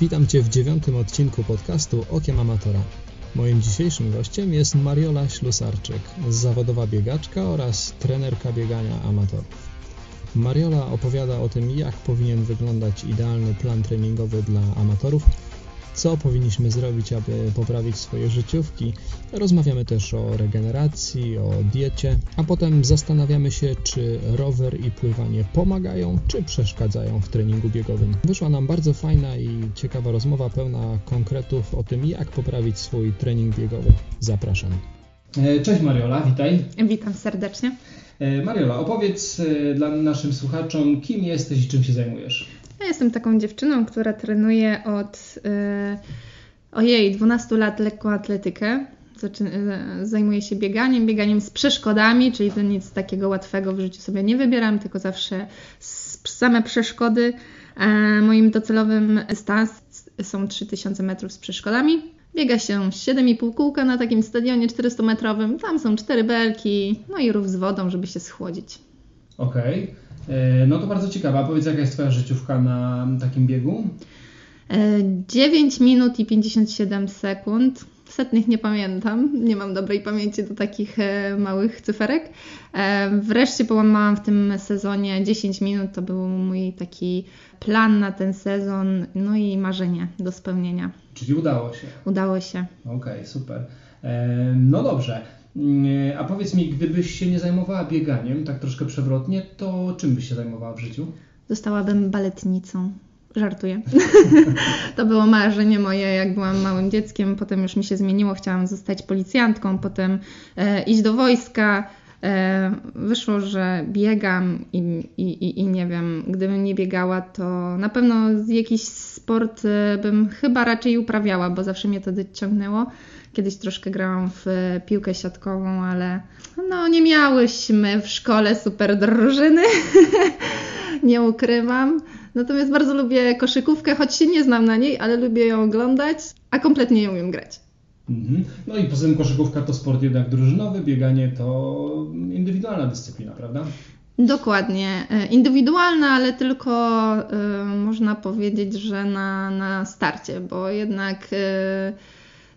Witam Cię w dziewiątym odcinku podcastu Okiem Amatora. Moim dzisiejszym gościem jest Mariola Ślusarczyk, zawodowa biegaczka oraz trenerka biegania amatorów. Mariola opowiada o tym, jak powinien wyglądać idealny plan treningowy dla amatorów, co powinniśmy zrobić, aby poprawić swoje życiówki. Rozmawiamy też o regeneracji, o diecie, a potem zastanawiamy się, czy rower i pływanie pomagają, czy przeszkadzają w treningu biegowym. Wyszła nam bardzo fajna i ciekawa rozmowa, pełna konkretów o tym, jak poprawić swój trening biegowy. Zapraszam. E, cześć Mariola, witaj. Witam serdecznie. E, Mariola, opowiedz e, dla naszym słuchaczom, kim jesteś i czym się zajmujesz. Ja jestem taką dziewczyną, która trenuje od yy, ojej, 12 lat lekkoatletykę. Zaczy, yy, zajmuję się bieganiem, bieganiem z przeszkodami, czyli to nic takiego łatwego w życiu sobie nie wybieram, tylko zawsze same przeszkody. A moim docelowym dystans są 3000 metrów z przeszkodami. Biega się 7,5 kółka na takim stadionie 400-metrowym. Tam są cztery belki, no i rów z wodą, żeby się schłodzić. Okej. Okay. E, no to bardzo ciekawe. A powiedz, jaka jest Twoja życiówka na takim biegu? 9 e, minut i 57 sekund. Setnych nie pamiętam, nie mam dobrej pamięci do takich e, małych cyferek. Wreszcie połamałam w tym sezonie 10 minut, to był mój taki plan na ten sezon, no i marzenie do spełnienia. Czyli udało się? Udało się. Okej, okay, super. No dobrze. Mm, a powiedz mi, gdybyś się nie zajmowała bieganiem, tak troszkę przewrotnie, to czym byś się zajmowała w życiu? Zostałabym baletnicą. Żartuję. to było marzenie moje, jak byłam małym dzieckiem. Potem już mi się zmieniło. Chciałam zostać policjantką, potem e, iść do wojska. E, wyszło, że biegam i, i, i nie wiem, gdybym nie biegała, to na pewno jakiś sport e, bym chyba raczej uprawiała, bo zawsze mnie to ciągnęło. Kiedyś troszkę grałam w piłkę siatkową, ale no nie miałyśmy w szkole super drużyny, nie ukrywam. Natomiast bardzo lubię koszykówkę, choć się nie znam na niej, ale lubię ją oglądać, a kompletnie nie umiem grać. Mhm. No i poza tym koszykówka to sport jednak drużynowy, bieganie to indywidualna dyscyplina, prawda? Dokładnie. E, indywidualna, ale tylko y, można powiedzieć, że na, na starcie, bo jednak y,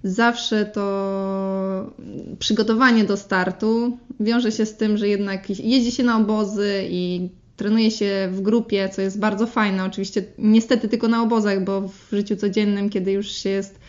zawsze to przygotowanie do startu wiąże się z tym, że jednak jeździ się na obozy i trenuje się w grupie, co jest bardzo fajne. Oczywiście niestety tylko na obozach, bo w życiu codziennym, kiedy już się jest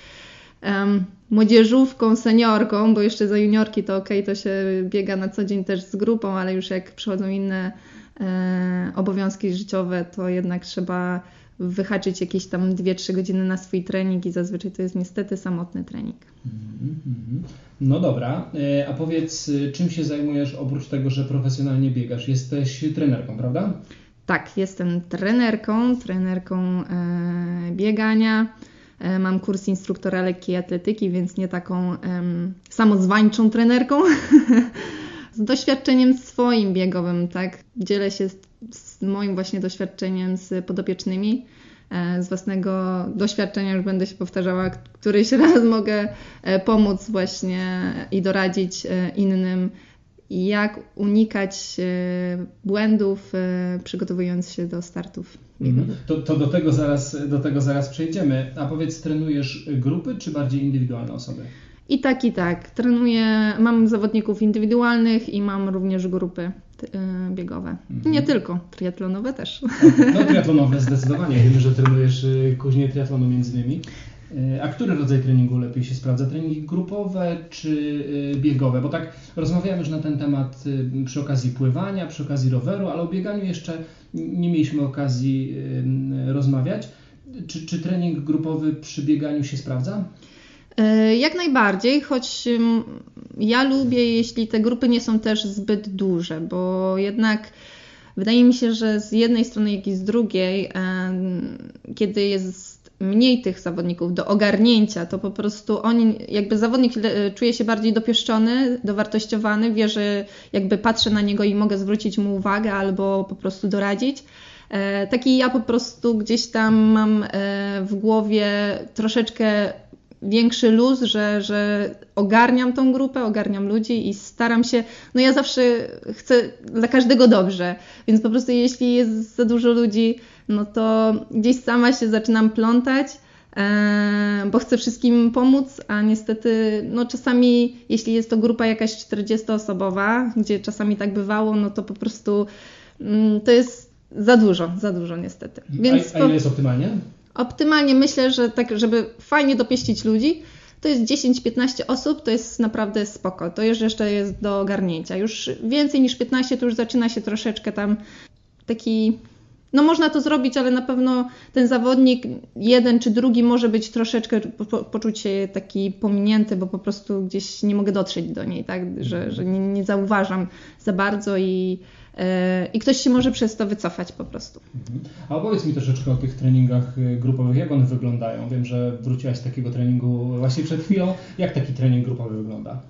um, młodzieżówką, seniorką, bo jeszcze za juniorki to ok, to się biega na co dzień też z grupą, ale już jak przychodzą inne e, obowiązki życiowe, to jednak trzeba wyhaczyć jakieś tam 2-3 godziny na swój trening i zazwyczaj to jest niestety samotny trening. Mm-hmm. No dobra, e, a powiedz, e, czym się zajmujesz oprócz tego, że profesjonalnie biegasz? Jesteś trenerką, prawda? Tak, jestem trenerką, trenerką e, biegania. Mam kurs instruktora lekkiej atletyki, więc nie taką samozwańczą trenerką. z doświadczeniem swoim biegowym, tak? Dzielę się z, z moim właśnie doświadczeniem z podopiecznymi. E, z własnego doświadczenia już będę się powtarzała, któryś raz mogę e, pomóc właśnie i doradzić e, innym, jak unikać błędów, przygotowując się do startów. Mhm. To, to, do, tego zaraz, do tego zaraz przejdziemy. A powiedz, trenujesz grupy czy bardziej indywidualne osoby? I tak, i tak. Trenuję, mam zawodników indywidualnych i mam również grupy biegowe. Mhm. Nie tylko, triatlonowe też. No triatlonowe zdecydowanie. Wiemy, że trenujesz y, kuźnie triatlonu między innymi. Y, a który rodzaj treningu lepiej się sprawdza? Treningi grupowe czy biegowe? Bo tak rozmawiamy już na ten temat przy okazji pływania, przy okazji roweru, ale o bieganiu jeszcze nie mieliśmy okazji rozmawiać. Czy, czy trening grupowy przy bieganiu się sprawdza? E, jak najbardziej, choć ja lubię, jeśli te grupy nie są też zbyt duże, bo jednak wydaje mi się, że z jednej strony, jak i z drugiej, kiedy jest mniej tych zawodników do ogarnięcia, to po prostu oni, jakby zawodnik czuje się bardziej dopieszczony, dowartościowany, wie, że jakby patrzę na niego i mogę zwrócić mu uwagę albo po prostu doradzić. E, taki ja po prostu gdzieś tam mam e, w głowie troszeczkę większy luz, że, że ogarniam tą grupę, ogarniam ludzi i staram się, no ja zawsze chcę dla każdego dobrze, więc po prostu jeśli jest za dużo ludzi, no to gdzieś sama się zaczynam plątać, e, bo chcę wszystkim pomóc, a niestety, no czasami, jeśli jest to grupa jakaś 40-osobowa, gdzie czasami tak bywało, no to po prostu mm, to jest za dużo, za dużo niestety. Więc a, a ile jest optymalnie? Optymalnie myślę, że tak, żeby fajnie dopieścić ludzi, to jest 10-15 osób, to jest naprawdę spoko. To już jeszcze jest do ogarnięcia. Już więcej niż 15 to już zaczyna się troszeczkę tam taki. No można to zrobić, ale na pewno ten zawodnik, jeden czy drugi, może być troszeczkę po, poczuć się taki pominięty, bo po prostu gdzieś nie mogę dotrzeć do niej, tak, że, że nie, nie zauważam za bardzo i E, i ktoś się może przez to wycofać po prostu. A opowiedz mi troszeczkę o tych treningach y, grupowych, jak one wyglądają? Wiem, że wróciłaś z takiego treningu właśnie przed chwilą. Jak taki trening grupowy wygląda?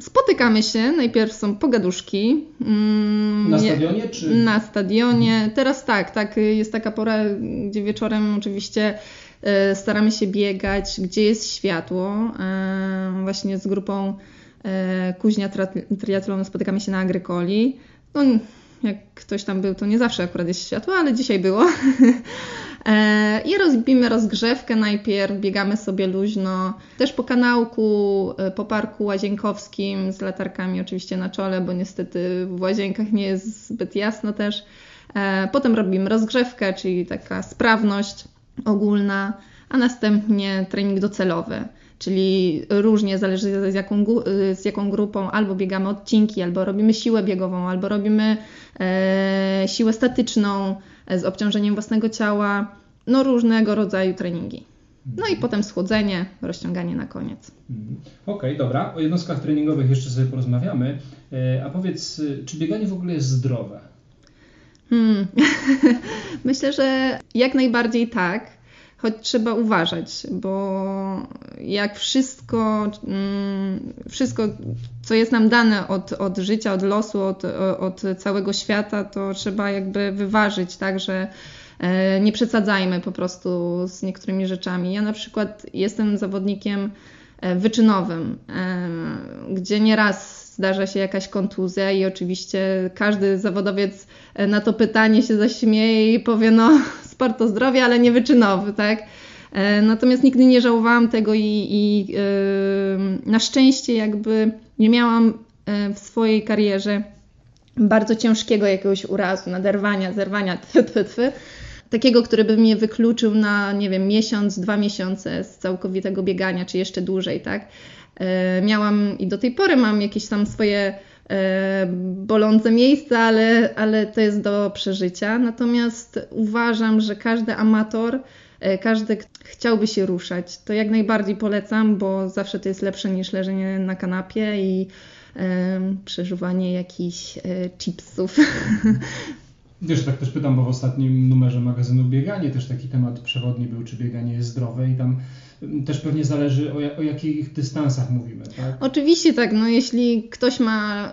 Spotykamy się, najpierw są pogaduszki. Mm, na stadionie czy? Na stadionie. Teraz tak, tak, jest taka pora, gdzie wieczorem oczywiście e, staramy się biegać, gdzie jest światło. E, właśnie z grupą Kuźnia Triathlonu spotykamy się na Agrykoli. No, jak ktoś tam był, to nie zawsze akurat jest światło, ale dzisiaj było. E, I rozbimy rozgrzewkę. Najpierw, biegamy sobie luźno, też po kanałku, e, po parku łazienkowskim z latarkami oczywiście na czole, bo niestety w łazienkach nie jest zbyt jasno też. E, potem robimy rozgrzewkę, czyli taka sprawność ogólna, a następnie trening docelowy czyli różnie zależy z jaką, z jaką grupą, albo biegamy odcinki, albo robimy siłę biegową, albo robimy e, siłę statyczną z obciążeniem własnego ciała, no różnego rodzaju treningi. No i potem schłodzenie, rozciąganie na koniec. Mhm. Okej, okay, dobra. O jednostkach treningowych jeszcze sobie porozmawiamy. E, a powiedz, czy bieganie w ogóle jest zdrowe? Hmm. Myślę, że jak najbardziej tak choć trzeba uważać, bo jak wszystko, mm, wszystko co jest nam dane od, od życia, od losu, od, od całego świata, to trzeba jakby wyważyć, tak, że e, nie przesadzajmy po prostu z niektórymi rzeczami. Ja na przykład jestem zawodnikiem e, wyczynowym, e, gdzie nieraz zdarza się jakaś kontuzja i oczywiście każdy zawodowiec na to pytanie się zaśmieje i powie, no sport to zdrowie, ale nie wyczynowy, tak? E, natomiast nigdy nie żałowałam tego i, i yy, na szczęście jakby nie miałam e, w swojej karierze bardzo ciężkiego jakiegoś urazu, naderwania, zerwania, tf, takiego, który by mnie wykluczył na, nie wiem, miesiąc, dwa miesiące z całkowitego biegania, czy jeszcze dłużej, tak? Miałam i do tej pory mam jakieś tam swoje E, bolące miejsca, ale, ale to jest do przeżycia. Natomiast uważam, że każdy amator, e, każdy chciałby się ruszać, to jak najbardziej polecam, bo zawsze to jest lepsze niż leżenie na kanapie i e, przeżuwanie jakichś e, chipsów. Wiesz, tak też pytam, bo w ostatnim numerze magazynu Bieganie też taki temat przewodni był, czy bieganie jest zdrowe i tam też pewnie zależy o, o jakich dystansach mówimy, tak? Oczywiście tak, no jeśli ktoś ma,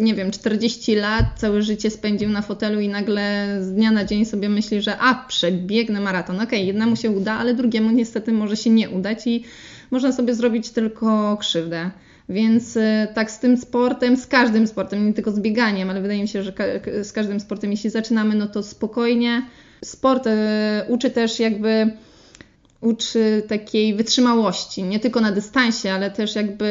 nie wiem, 40 lat, całe życie spędził na fotelu i nagle z dnia na dzień sobie myśli, że a, przebiegnę maraton, okej, okay, jednemu się uda, ale drugiemu niestety może się nie udać i można sobie zrobić tylko krzywdę. Więc y, tak z tym sportem, z każdym sportem, nie tylko z bieganiem, ale wydaje mi się, że z każdym sportem, jeśli zaczynamy, no to spokojnie. Sport y, uczy też jakby uczy takiej wytrzymałości, nie tylko na dystansie, ale też jakby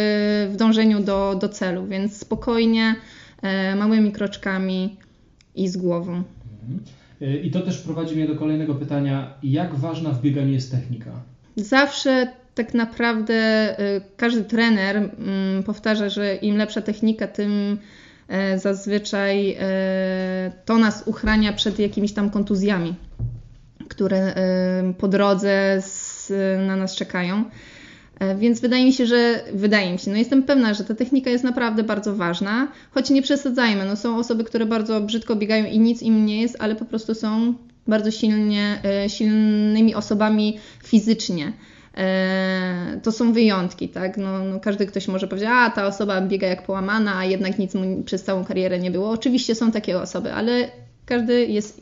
w dążeniu do, do celu, więc spokojnie, e, małymi kroczkami i z głową. Mhm. I to też prowadzi mnie do kolejnego pytania. Jak ważna w bieganiu jest technika? Zawsze tak naprawdę e, każdy trener mm, powtarza, że im lepsza technika, tym e, zazwyczaj to nas uchrania przed jakimiś tam kontuzjami, które po drodze na nas czekają. E, więc wydaje mi się, że wydaje mi się, no jestem pewna, że ta technika jest naprawdę bardzo ważna, choć nie przesadzajmy. No są osoby, które bardzo brzydko biegają i nic im nie jest, ale po prostu są bardzo silnie, e, silnymi osobami fizycznie. E, to są wyjątki, tak? No, no, każdy ktoś może powiedzieć, a ta osoba biega jak połamana, a jednak nic mu przez całą karierę nie było. Oczywiście są takie osoby, ale każdy jest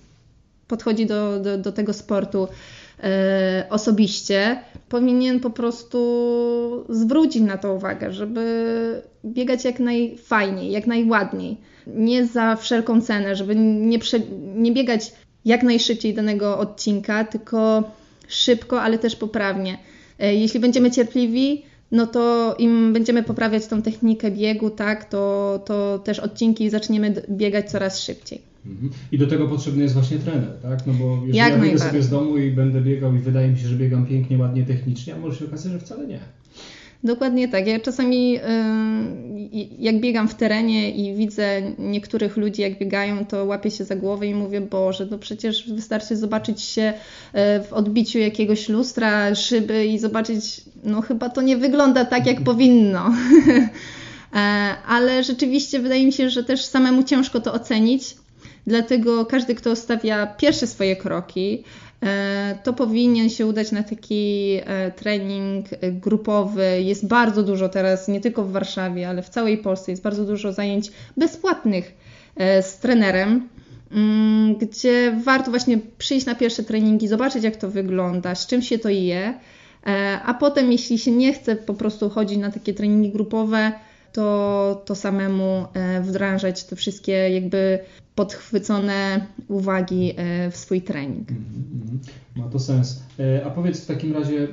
podchodzi do, do, do tego sportu e, osobiście, powinien po prostu zwrócić na to uwagę, żeby biegać jak najfajniej, jak najładniej. Nie za wszelką cenę, żeby nie, prze, nie biegać jak najszybciej danego odcinka, tylko szybko, ale też poprawnie. E, jeśli będziemy cierpliwi, no to im będziemy poprawiać tą technikę biegu, tak, to, to też odcinki zaczniemy biegać coraz szybciej. Mhm. I do tego potrzebny jest właśnie trener, tak? No bo jeżeli Jak ja wyjdę sobie z domu i będę biegał i wydaje mi się, że biegam pięknie, ładnie, technicznie, a może się okazać, że wcale nie. Dokładnie tak. Ja czasami jak biegam w terenie i widzę niektórych ludzi, jak biegają, to łapię się za głowę i mówię, Boże, no przecież wystarczy zobaczyć się w odbiciu jakiegoś lustra, szyby i zobaczyć, no chyba to nie wygląda tak, jak powinno. E, ale rzeczywiście wydaje mi się, że też samemu ciężko to ocenić. Dlatego każdy, kto stawia pierwsze swoje kroki, to powinien się udać na taki e, trening e, grupowy. Jest bardzo dużo teraz, nie tylko w Warszawie, ale w całej Polsce, jest bardzo dużo zajęć bezpłatnych z trenerem, mm, gdzie warto właśnie przyjść na pierwsze treningi, zobaczyć jak to wygląda, z czym się to je, a potem jeśli się nie chce po prostu chodzić na takie treningi grupowe, to, to samemu wdrażać te wszystkie jakby podchwycone uwagi e, w swój trening. Mm -hmm. Ma to sens. E, a powiedz w takim razie,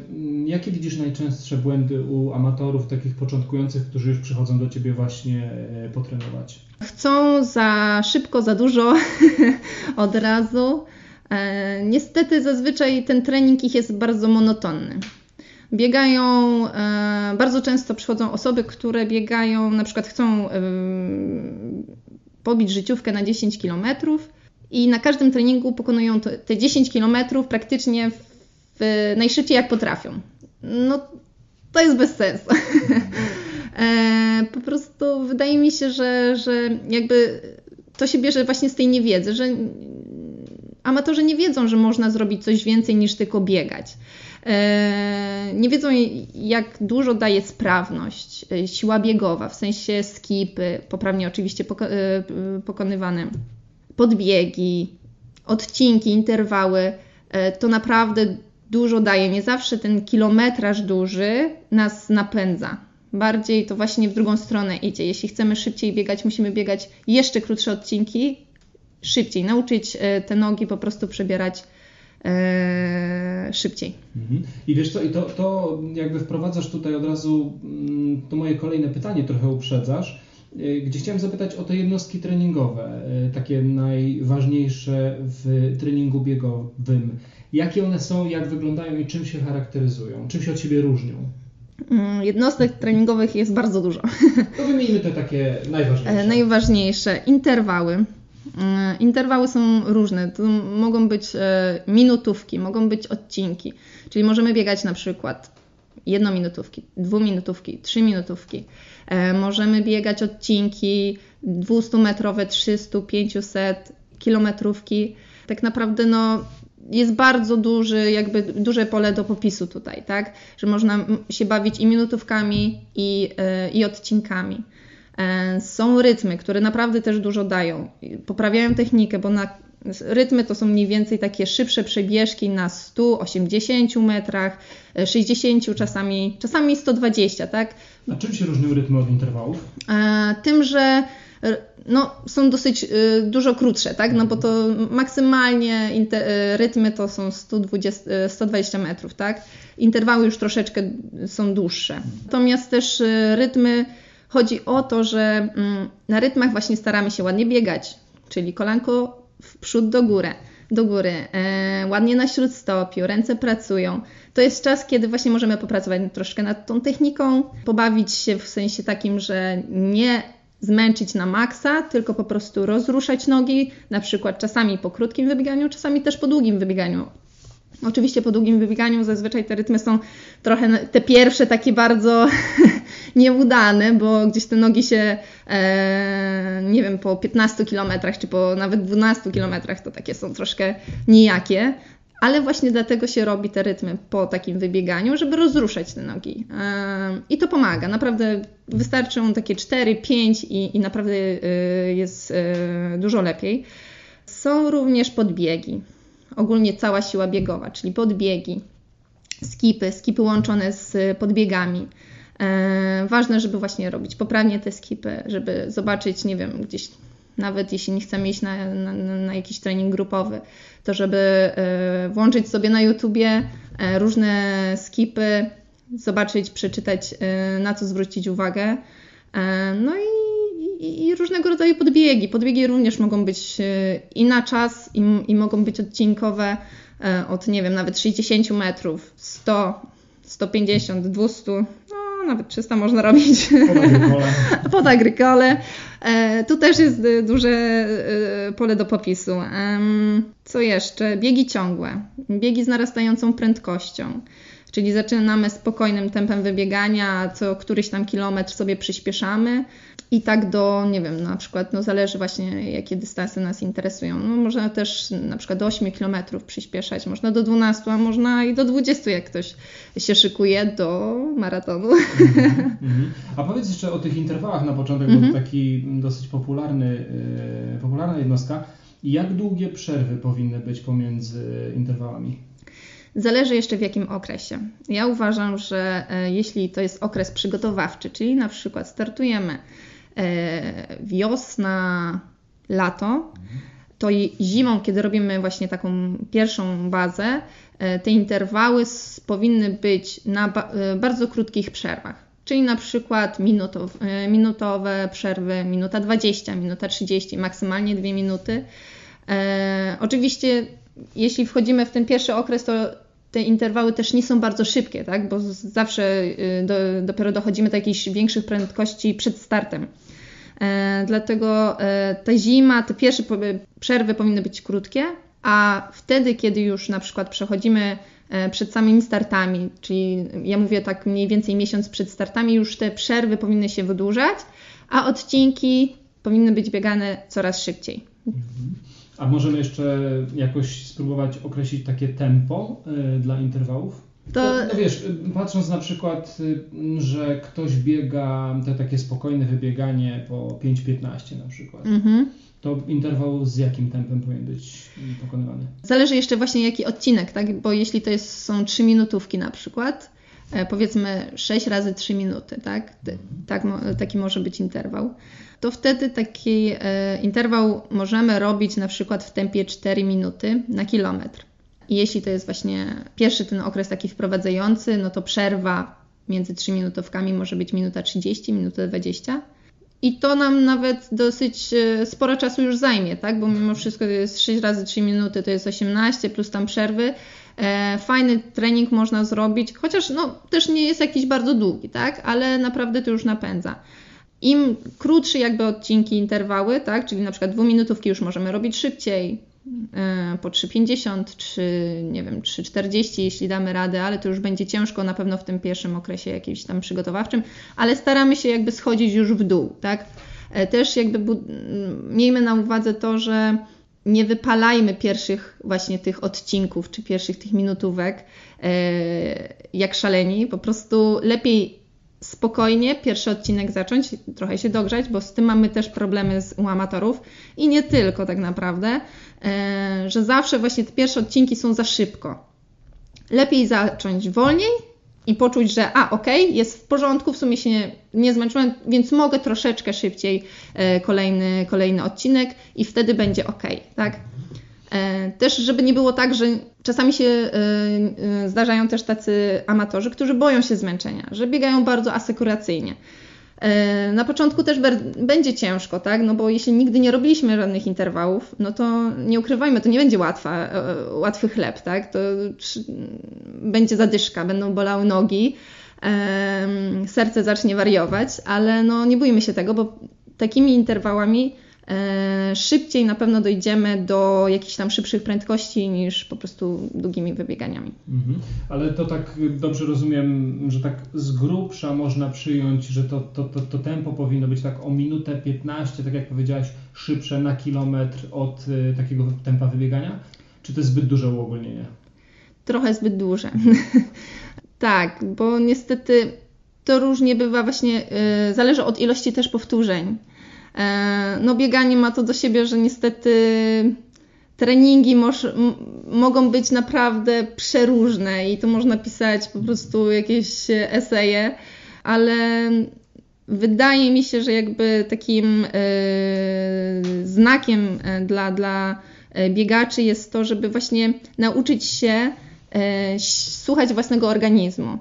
jakie widzisz najczęstsze błędy u amatorów, takich początkujących, którzy już przychodzą do Ciebie właśnie e, potrenować? Chcą za szybko, za dużo od razu. Niestety zazwyczaj ten trening ich jest bardzo monotonny. Biegają, bardzo często przychodzą osoby, które biegają, na przykład chcą pobić życiówkę na 10 km i na każdym treningu pokonują te 10 km praktycznie w, najszybciej jak potrafią. No to jest bez sensu. E, po prostu wydaje mi się, że, że jakby to się bierze właśnie z tej niewiedzy, że amatorzy nie wiedzą, że można zrobić coś więcej niż tylko biegać. E, nie wiedzą, jak dużo daje sprawność, e, siła biegowa, w sensie skipy, poprawnie oczywiście e, pokonywane, podbiegi, odcinki, interwały. To naprawdę dużo daje. Nie zawsze ten kilometraż duży nas napędza. Bardziej to właśnie w drugą stronę idzie. Jeśli chcemy szybciej biegać, musimy biegać jeszcze krótsze odcinki, szybciej, nauczyć te nogi po prostu przebierać szybciej. Mhm. I wiesz co, i to, to jakby wprowadzasz tutaj od razu mm, to moje kolejne pytanie, trochę uprzedzasz, e, gdzie chciałem zapytać o te jednostki treningowe, e, takie najważniejsze w treningu biegowym. Jakie one są, jak wyglądają i czym się charakteryzują? Czym się od siebie różnią? Mm, jednostek treningowych jest bardzo dużo. To wymienimy te takie najważniejsze. Najważniejsze. Interwały. E, interwały są różne. To mogą być e, minutówki, mogą być odcinki. Czyli możemy biegać na przykład jednominutówki, dwuminutówki, trzyminutówki. E, możemy biegać odcinki 200-metrowe, 300, 500, kilometrówki. Tak naprawdę no, jest bardzo duży, jakby duże pole do popisu tutaj, tak? Że można się bawić i minutówkami, i, i odcinkami. E, są rytmy, które naprawdę też dużo dają. Poprawiają technikę, bo na rytmy to są mniej więcej takie szybsze przebieżki na 180 metrach, 60 czasami, czasami 120, tak? A czym się różnią rytmy od interwałów? E, tym, że no, są dosyć dużo krótsze, tak? No bo to maksymalnie rytmy to są 120, 120 metrów, tak? Interwały już troszeczkę są dłuższe. Natomiast też rytmy Chodzi o to, że mm, na rytmach właśnie staramy się ładnie biegać, czyli kolanko w przód do góry, do góry, e, ładnie na śródstopiu, ręce pracują. To jest czas, kiedy właśnie możemy popracować troszkę nad tą techniką, pobawić się w sensie takim, że nie zmęczyć na maksa, tylko po prostu rozruszać nogi, na przykład czasami po krótkim wybieganiu, czasami też po długim wybieganiu. Oczywiście po długim wybieganiu zazwyczaj te rytmy są trochę, te pierwsze takie bardzo nieudane, bo gdzieś te nogi się, e, nie wiem, po 15 kilometrach, czy po nawet 12 kilometrach to takie są troszkę nijakie. Ale właśnie dlatego się robi te rytmy po takim wybieganiu, żeby rozruszać te nogi. E, I to pomaga. Naprawdę wystarczą takie 4, 5 i, i naprawdę e, jest e, dużo lepiej. Są również podbiegi. Ogólnie cała siła biegowa, czyli podbiegi, skipy, skipy łączone z podbiegami. E, ważne, żeby właśnie robić poprawnie te skipy, żeby zobaczyć, nie wiem, gdzieś nawet jeśli nie chcemy iść na, na, na jakiś trening grupowy, to żeby e, włączyć sobie na YouTubie e, różne skipy, zobaczyć, przeczytać, na co zwrócić uwagę. No i, i, i, różnego rodzaju podbiegi. Podbiegi również mogą być i na czas, i, i mogą być odcinkowe od, nie wiem, nawet 60 metrów, 100, 150, 200, no nawet 300 można robić. Pod agrykole. E, tu też jest e, duże e, pole do popisu. Co jeszcze? Biegi ciągłe. Biegi z narastającą prędkością. Czyli zaczynamy spokojnym tempem wybiegania, co któryś tam kilometr sobie przyspieszamy i tak do, nie wiem, na przykład, no zależy właśnie jakie dystanse nas interesują. No można też na przykład do 8 km przyspieszać, można do 12, a można i do 20, jak ktoś się szykuje do maratonu. Mm -hmm. A powiedz jeszcze o tych interwałach na początek, mm -hmm. bo to mhm. taki dosyć popularny, yy, popularna jednostka. Jak długie przerwy powinny być pomiędzy interwałami? Zależy jeszcze w jakim okresie. Ja uważam, że e, jeśli to jest okres przygotowawczy, czyli na przykład startujemy wiosna, lato, to zimą, kiedy robimy właśnie taką pierwszą bazę, e, te interwały powinny być na bardzo krótkich przerwach. Czyli na przykład minutowe, minutowe przerwy, minuta 20, minuta 30, maksymalnie 2 minuty. E, oczywiście, jeśli wchodzimy w ten pierwszy okres, to te interwały też nie są bardzo szybkie, tak? bo zawsze y, do, dopiero dochodzimy do jakichś większych prędkości przed startem. E, dlatego e, ta zima, te pierwsze przerwy powinny być krótkie, a wtedy, kiedy już na przykład przechodzimy e, przed samymi startami, czyli ja mówię tak mniej więcej miesiąc przed startami, już te przerwy powinny się wydłużać, a odcinki powinny być biegane coraz szybciej. A możemy jeszcze jakoś spróbować określić takie tempo dla interwałów? To... No, no, wiesz, patrząc na przykład, y, że ktoś biega te takie spokojne wybieganie po 5.15 na przykład. Mhm. To interwał z jakim tempem powinien być pokonywany? Zależy jeszcze właśnie jaki odcinek, tak? Bo jeśli to jest, są 3 minutówki na przykład, e, powiedzmy 6 razy 3 minuty, tak? tak taki może być interwał to wtedy taki e, interwał możemy robić na przykład w tempie 4 minuty na kilometr. I jeśli to jest właśnie pierwszy ten okres taki wprowadzający, no to przerwa między 3 minutówkami może być minuta 30, minuta 20. I to nam nawet dosyć e, sporo czasu już zajmie, tak? Bo mimo wszystko to jest 6 razy 3 minuty, to jest 18 plus tam przerwy. E, fajny trening można zrobić, chociaż no, też nie jest jakiś bardzo długi, tak? Ale naprawdę to już napędza. Im krótszy jakby odcinki, interwały, tak, czyli na przykład dwuminutówki już możemy robić szybciej, po 3,50 czy nie wiem, 3,40 jeśli damy radę, ale to już będzie ciężko na pewno w tym pierwszym okresie jakimś tam przygotowawczym, ale staramy się jakby schodzić już w dół, tak. E, też jakby miejmy na uwadze to, że nie wypalajmy pierwszych właśnie tych odcinków, czy pierwszych tych minutówek e, jak szaleni, po prostu lepiej spokojnie pierwszy odcinek zacząć, trochę się dogrzać, bo z tym mamy też problemy z, u amatorów i nie tylko tak naprawdę, e, że zawsze właśnie te pierwsze odcinki są za szybko. Lepiej zacząć wolniej i poczuć, że a okej, okay, jest w porządku, w sumie się nie, nie zmęczyłem, więc mogę troszeczkę szybciej e, kolejny, kolejny odcinek i wtedy będzie ok, tak? E, też, żeby nie było tak, że czasami się e, e, zdarzają też tacy amatorzy, którzy boją się zmęczenia, że biegają bardzo asekuracyjnie. Na początku też będzie ciężko, tak? No bo jeśli nigdy nie robiliśmy żadnych interwałów, no to nie ukrywajmy, to nie będzie łatwa, łatwy chleb, tak? To będzie zadyszka, będą bolały nogi, serce zacznie wariować, ale no nie bójmy się tego, bo takimi interwałami szybciej na pewno dojdziemy do jakichś tam szybszych prędkości niż po prostu długimi wybieganiami. Mhm. Ale to tak dobrze rozumiem, że tak z grubsza można przyjąć, że to, to, to, to tempo powinno być tak o minutę 15, tak jak powiedziałaś, szybsze na kilometr od y, takiego tempa wybiegania? Czy to jest zbyt duże uogólnienie? Trochę zbyt duże. tak, bo niestety to różnie bywa właśnie, y, zależy od ilości też powtórzeń. E, no bieganie ma to do siebie, że niestety treningi moż, mogą być naprawdę przeróżne i tu można pisać po prostu jakieś eseje, ale wydaje mi się, że jakby takim e, znakiem e, dla, dla biegaczy jest to, żeby właśnie nauczyć się słuchać własnego organizmu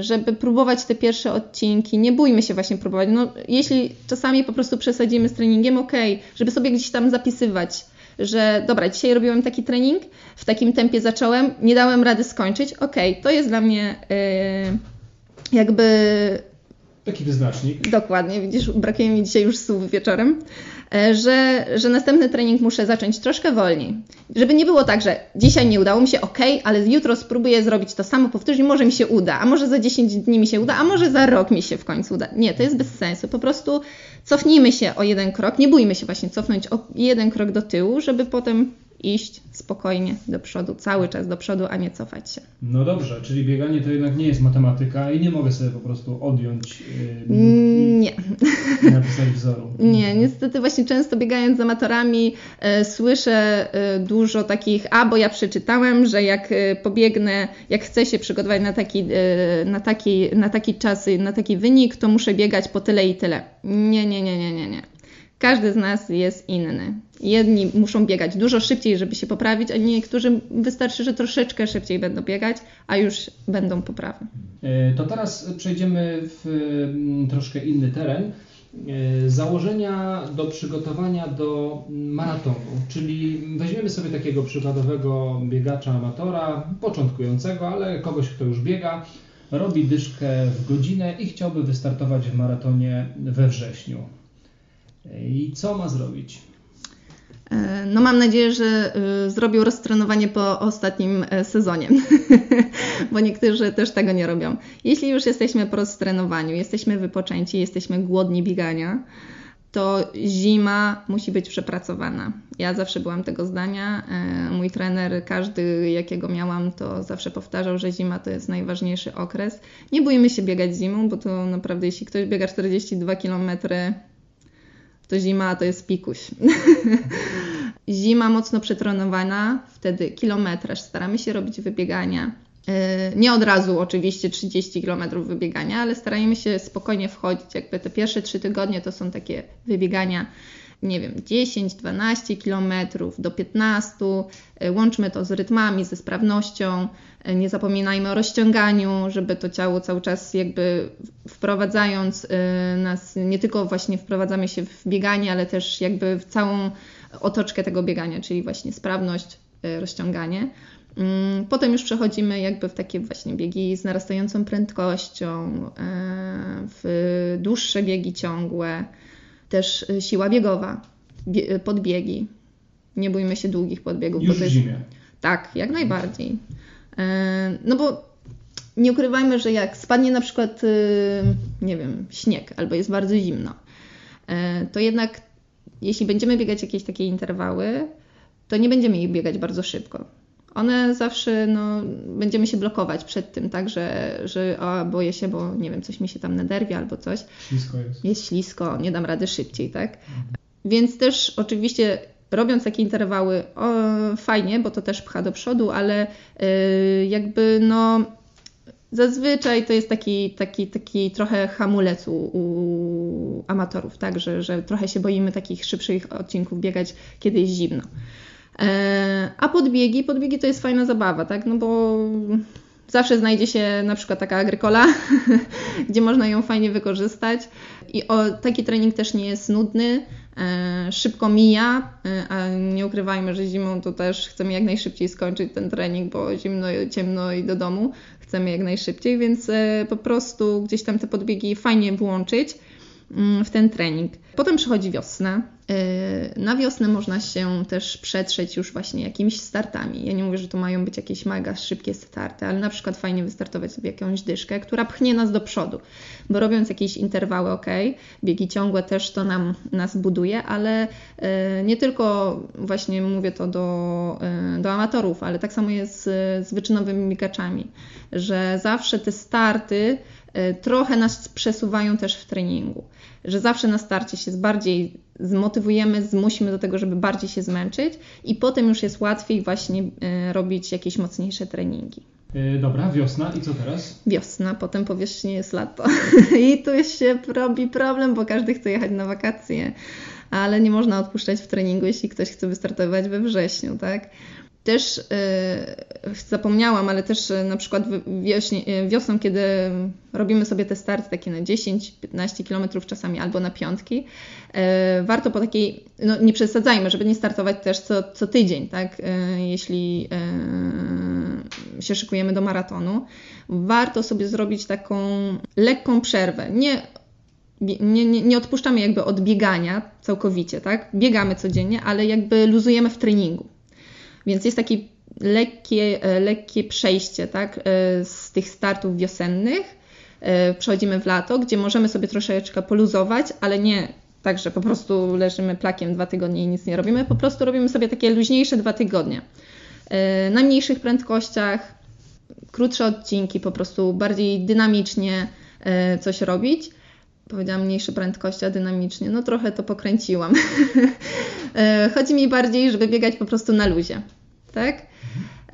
żeby próbować te pierwsze odcinki. Nie bójmy się właśnie próbować. No, jeśli czasami po prostu przesadzimy z treningiem, ok, żeby sobie gdzieś tam zapisywać, że dobra, dzisiaj robiłem taki trening, w takim tempie zacząłem, nie dałem rady skończyć, ok, to jest dla mnie jakby Taki wyznacznik. Dokładnie, widzisz, brakuje mi dzisiaj już słów wieczorem, e, że, że następny trening muszę zacząć troszkę wolniej. Żeby nie było tak, że dzisiaj nie udało mi się, ok, ale jutro spróbuję zrobić to samo, powtórzyć, może mi się uda, a może za 10 dni mi się uda, a może za rok mi się w końcu uda. Nie, to jest bez sensu. Po prostu cofnijmy się o jeden krok, nie bójmy się właśnie cofnąć o jeden krok do tyłu, żeby potem iść spokojnie do przodu, cały czas do przodu, a nie cofać się. No dobrze, czyli bieganie to jednak nie jest matematyka i nie mogę sobie po prostu odjąć yy, nie. i napisać wzoru. Nie, niestety właśnie często biegając z amatorami y, słyszę y, dużo takich, a bo ja przeczytałem, że jak y, pobiegnę, jak chcę się przygotować na taki, na taki, na taki czas, na taki wynik, to muszę biegać po tyle i tyle. Nie, nie, nie, nie, nie, nie. Każdy z nas jest inny. Jedni muszą biegać dużo szybciej, żeby się poprawić, a niektórzy wystarczy, że troszeczkę szybciej będą biegać, a już będą poprawy. E, to teraz przejdziemy w mm, troszkę inny teren. E, założenia do przygotowania do maratonu, czyli weźmiemy sobie takiego przykładowego biegacza amatora, początkującego, ale kogoś, kto już biega, robi dyszkę w godzinę i chciałby wystartować w maratonie we wrześniu. I co ma zrobić? E, no mam nadzieję, że e, zrobił roztrenowanie po ostatnim e, sezonie, bo niektórzy też tego nie robią. Jeśli już jesteśmy po roztrenowaniu, jesteśmy wypoczęci, jesteśmy głodni biegania, to zima musi być przepracowana. Ja zawsze byłam tego zdania. Mój trener, każdy jakiego miałam, to zawsze powtarzał, że zima to jest najważniejszy okres. Nie bójmy się biegać zimą, bo to naprawdę, jeśli ktoś biega 42 km to zima to jest pikuś. zima mocno przetrenowana, wtedy kilometraż, staramy się robić wybiegania. E, nie od razu oczywiście 30 km wybiegania, ale starajmy się spokojnie wchodzić. Jakby te pierwsze 3 tygodnie to są takie wybiegania nie wiem, 10, 12 km do 15. E, łączmy to z rytmami, ze sprawnością. E, nie zapominajmy o rozciąganiu, żeby to ciało cały czas jakby wprowadzając e, nas, nie tylko właśnie wprowadzamy się w bieganie, ale też jakby w całą otoczkę tego biegania, czyli właśnie sprawność, rozciąganie. Mm, potem już przechodzimy jakby w takie właśnie biegi z narastającą prędkością, w dłuższe biegi ciągłe, też y, siła biegowa, y, podbiegi. Nie bójmy się długich podbiegów. Już bo w zimie. Tak, jak najbardziej. E, no bo nie ukrywajmy, że jak spadnie na przykład, y, nie wiem, śnieg albo jest bardzo zimno, e, to jednak jeśli będziemy biegać jakieś takie interwały, to nie będziemy ich biegać bardzo szybko one zawsze, no, będziemy się blokować przed tym, tak, że, że o, boję się, bo nie wiem, coś mi się tam naderwie albo coś. Ślisko jest. Jest ślisko, nie dam rady szybciej, tak. Mhm. Więc też oczywiście robiąc takie interwały, o, fajnie, bo to też pcha do przodu, ale yy, jakby no zazwyczaj to jest taki, taki, taki trochę hamulec u, u amatorów, tak, że, że trochę się boimy takich szybszych odcinków biegać, kiedy jest zimno. E, a podbiegi, podbiegi to jest fajna zabawa, tak? No bo zawsze znajdzie się na przykład taka agrykola, gdzie można ją fajnie wykorzystać. I o, taki trening też nie jest nudny, e, szybko mija, e, a nie ukrywajmy, że zimą to też chcemy jak najszybciej skończyć ten trening, bo zimno, ciemno i do domu chcemy jak najszybciej, więc po prostu gdzieś tam te podbiegi fajnie włączyć w ten trening. Potem przychodzi wiosna. Y, na wiosnę można się też przetrzeć już właśnie jakimiś startami. Ja nie mówię, że to mają być jakieś mega szybkie starty, ale na przykład fajnie wystartować sobie jakąś dyszkę, która pchnie nas do przodu, bo robiąc jakieś interwały, ok, biegi ciągłe też to nam, nas buduje, ale y, nie tylko właśnie mówię to do, y, do amatorów, ale tak samo jest z, z wyczynowymi biegaczami, że zawsze te starty trochę nas przesuwają też w treningu. Że zawsze na starcie się bardziej zmotywujemy, zmusimy do tego, żeby bardziej się zmęczyć i potem już jest łatwiej właśnie e, robić jakieś mocniejsze treningi. E, dobra, wiosna i co teraz? Wiosna, potem powierzchnie jest lato i tu się robi problem, bo każdy chce jechać na wakacje, ale nie można odpuszczać w treningu, jeśli ktoś chce wystartować we wrześniu, tak? Też yy, zapomniałam, ale też yy, na przykład wiośnie, yy, wiosną, kiedy robimy sobie te starty takie na 10-15 km czasami albo na piątki, warto po takiej, no nie przesadzajmy, żeby nie startować też co, co tydzień, tak? Jeśli się szykujemy do maratonu, warto sobie zrobić taką lekką przerwę. Nie nie, nie, nie, odpuszczamy jakby od biegania całkowicie, tak? Biegamy codziennie, ale jakby luzujemy w treningu. Więc jest takie lekkie, e, lekkie przejście tak, e, z tych startów wiosennych. E, przechodzimy w lato, gdzie możemy sobie troszeczkę poluzować, ale nie tak, że po prostu leżymy plakiem dwa tygodnie i nic nie robimy. Po prostu robimy sobie takie luźniejsze dwa tygodnie. Na mniejszych prędkościach, krótsze odcinki, po prostu bardziej dynamicznie coś robić powiedziałam mniejsze prędkości, a dynamicznie, no trochę to pokręciłam. E, chodzi mi bardziej, żeby biegać po prostu na luzie, tak?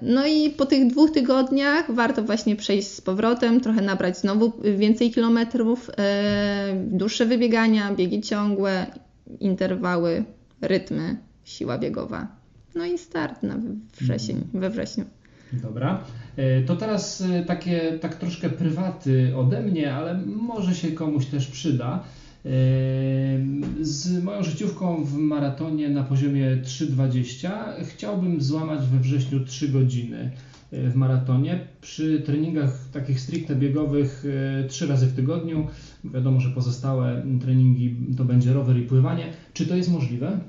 No i po tych dwóch tygodniach warto właśnie przejść z powrotem, trochę nabrać znowu więcej kilometrów, e, dłuższe wybiegania, biegi ciągłe, interwały, rytmy, siła biegowa. No i start na wrzesień, we wrześniu. Dobra. E, to teraz e, takie tak troszkę prywaty ode mnie, ale może się komuś też przyda. E, z moją życiówką w maratonie na poziomie 3,20 chciałbym złamać we wrześniu 3 godziny w maratonie. Przy treningach takich stricte biegowych 3 razy w tygodniu. Wiadomo, że pozostałe treningi to będzie rower i pływanie. Czy to jest możliwe?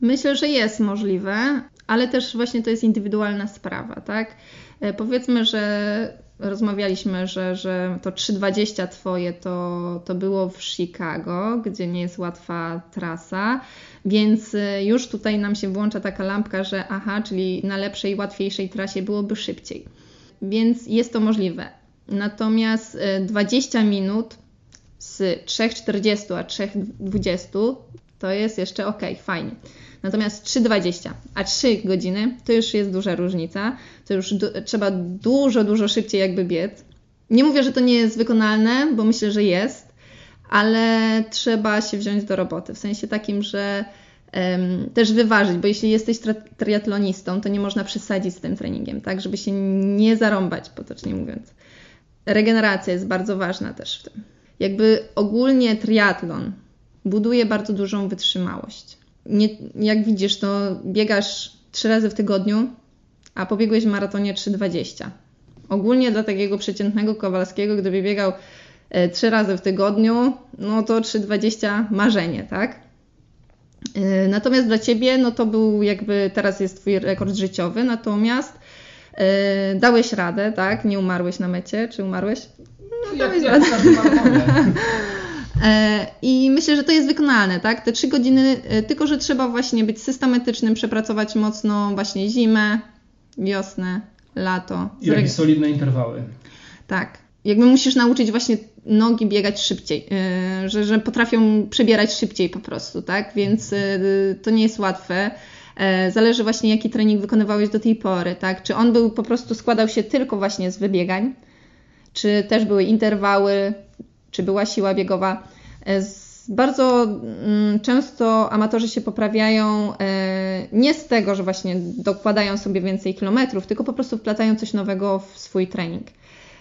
Myślę, że jest możliwe, ale też właśnie to jest indywidualna sprawa, tak? E, powiedzmy, że rozmawialiśmy, że, że to 3,20 Twoje to, to było w Chicago, gdzie nie jest łatwa trasa, więc e, już tutaj nam się włącza taka lampka, że aha, czyli na lepszej, łatwiejszej trasie byłoby szybciej. Więc jest to możliwe. Natomiast 20 e, minut z 3,40 a 3,20 to jest jeszcze ok, fajnie. Natomiast 3,20, a 3 godziny to już jest duża różnica. To już du trzeba dużo, dużo szybciej jakby biec. Nie mówię, że to nie jest wykonalne, bo myślę, że jest, ale trzeba się wziąć do roboty. W sensie takim, że um, też wyważyć, bo jeśli jesteś triatlonistą, to nie można przesadzić z tym treningiem, tak, żeby się nie zarąbać, potocznie mówiąc. Regeneracja jest bardzo ważna też w tym. Jakby ogólnie triatlon buduje bardzo dużą wytrzymałość nie, jak widzisz, to biegasz trzy razy w tygodniu, a pobiegłeś w maratonie 3,20. Ogólnie dla takiego przeciętnego Kowalskiego, gdyby biegał e, trzy razy w tygodniu, no to 3,20 marzenie, tak? E, natomiast dla Ciebie, no to był jakby, teraz jest Twój rekord życiowy, natomiast yy, dałeś radę, tak? Nie umarłeś na mecie, czy umarłeś? No, dałeś jak, radę. Jak I myślę, że to jest wykonalne, tak? Te trzy godziny, e, tylko że trzeba właśnie być systematycznym, przepracować mocno właśnie zimę, wiosnę, lato. I jakieś solidne interwały. Tak. Jakby musisz nauczyć właśnie nogi biegać szybciej, e, że, że potrafią przebierać szybciej po prostu, tak? Więc to nie jest łatwe. Zależy właśnie, jaki trening wykonywałeś do tej pory, tak? Czy on był po prostu składał się tylko właśnie z wybiegań, czy też były interwały, czy była siła biegowa. E, bardzo mm, często amatorzy się poprawiają e, nie z tego, że właśnie dokładają sobie więcej kilometrów, tylko po prostu wplatają coś nowego w swój trening.